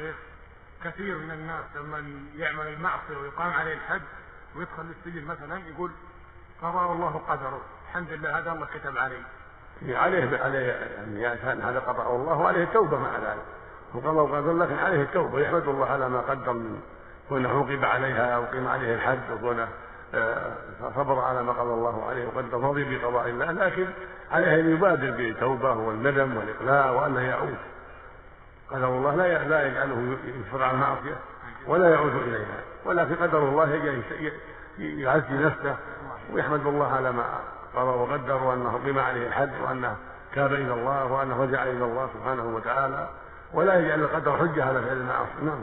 شيخ كثير من الناس لما يعمل المعصية ويقام عليه الحد ويدخل للسجن مثلا يقول قضى الله قدره. الحمد لله هذا الله كتب علي عليه عليه يعني هذا قضاء الله وعليه التوبه مع ذلك. وقضى وقدر لكن عليه التوبة. يحمد الله على ما قدر من كونه عوقب عليها أو قيم عليه الحد وكونه آه، صبر على ما قضى الله عليه وقدر رضي بقضاء الله. لكن عليه أن يبادر بالتوبه والندم والإقلاع وانه يعود. قدر الله لا لا يجعله يصر على المعصيه ولا يعود إليها ولكن قدر الله يعزي نفسه ويحمد الله على ما قضى وقدر وأنه قيم عليه الحد وأنه تاب إلى الله وأنه رجع إلى الله سبحانه وتعالى ولا يجعل القدر حجة على فعل المعاصي. نعم.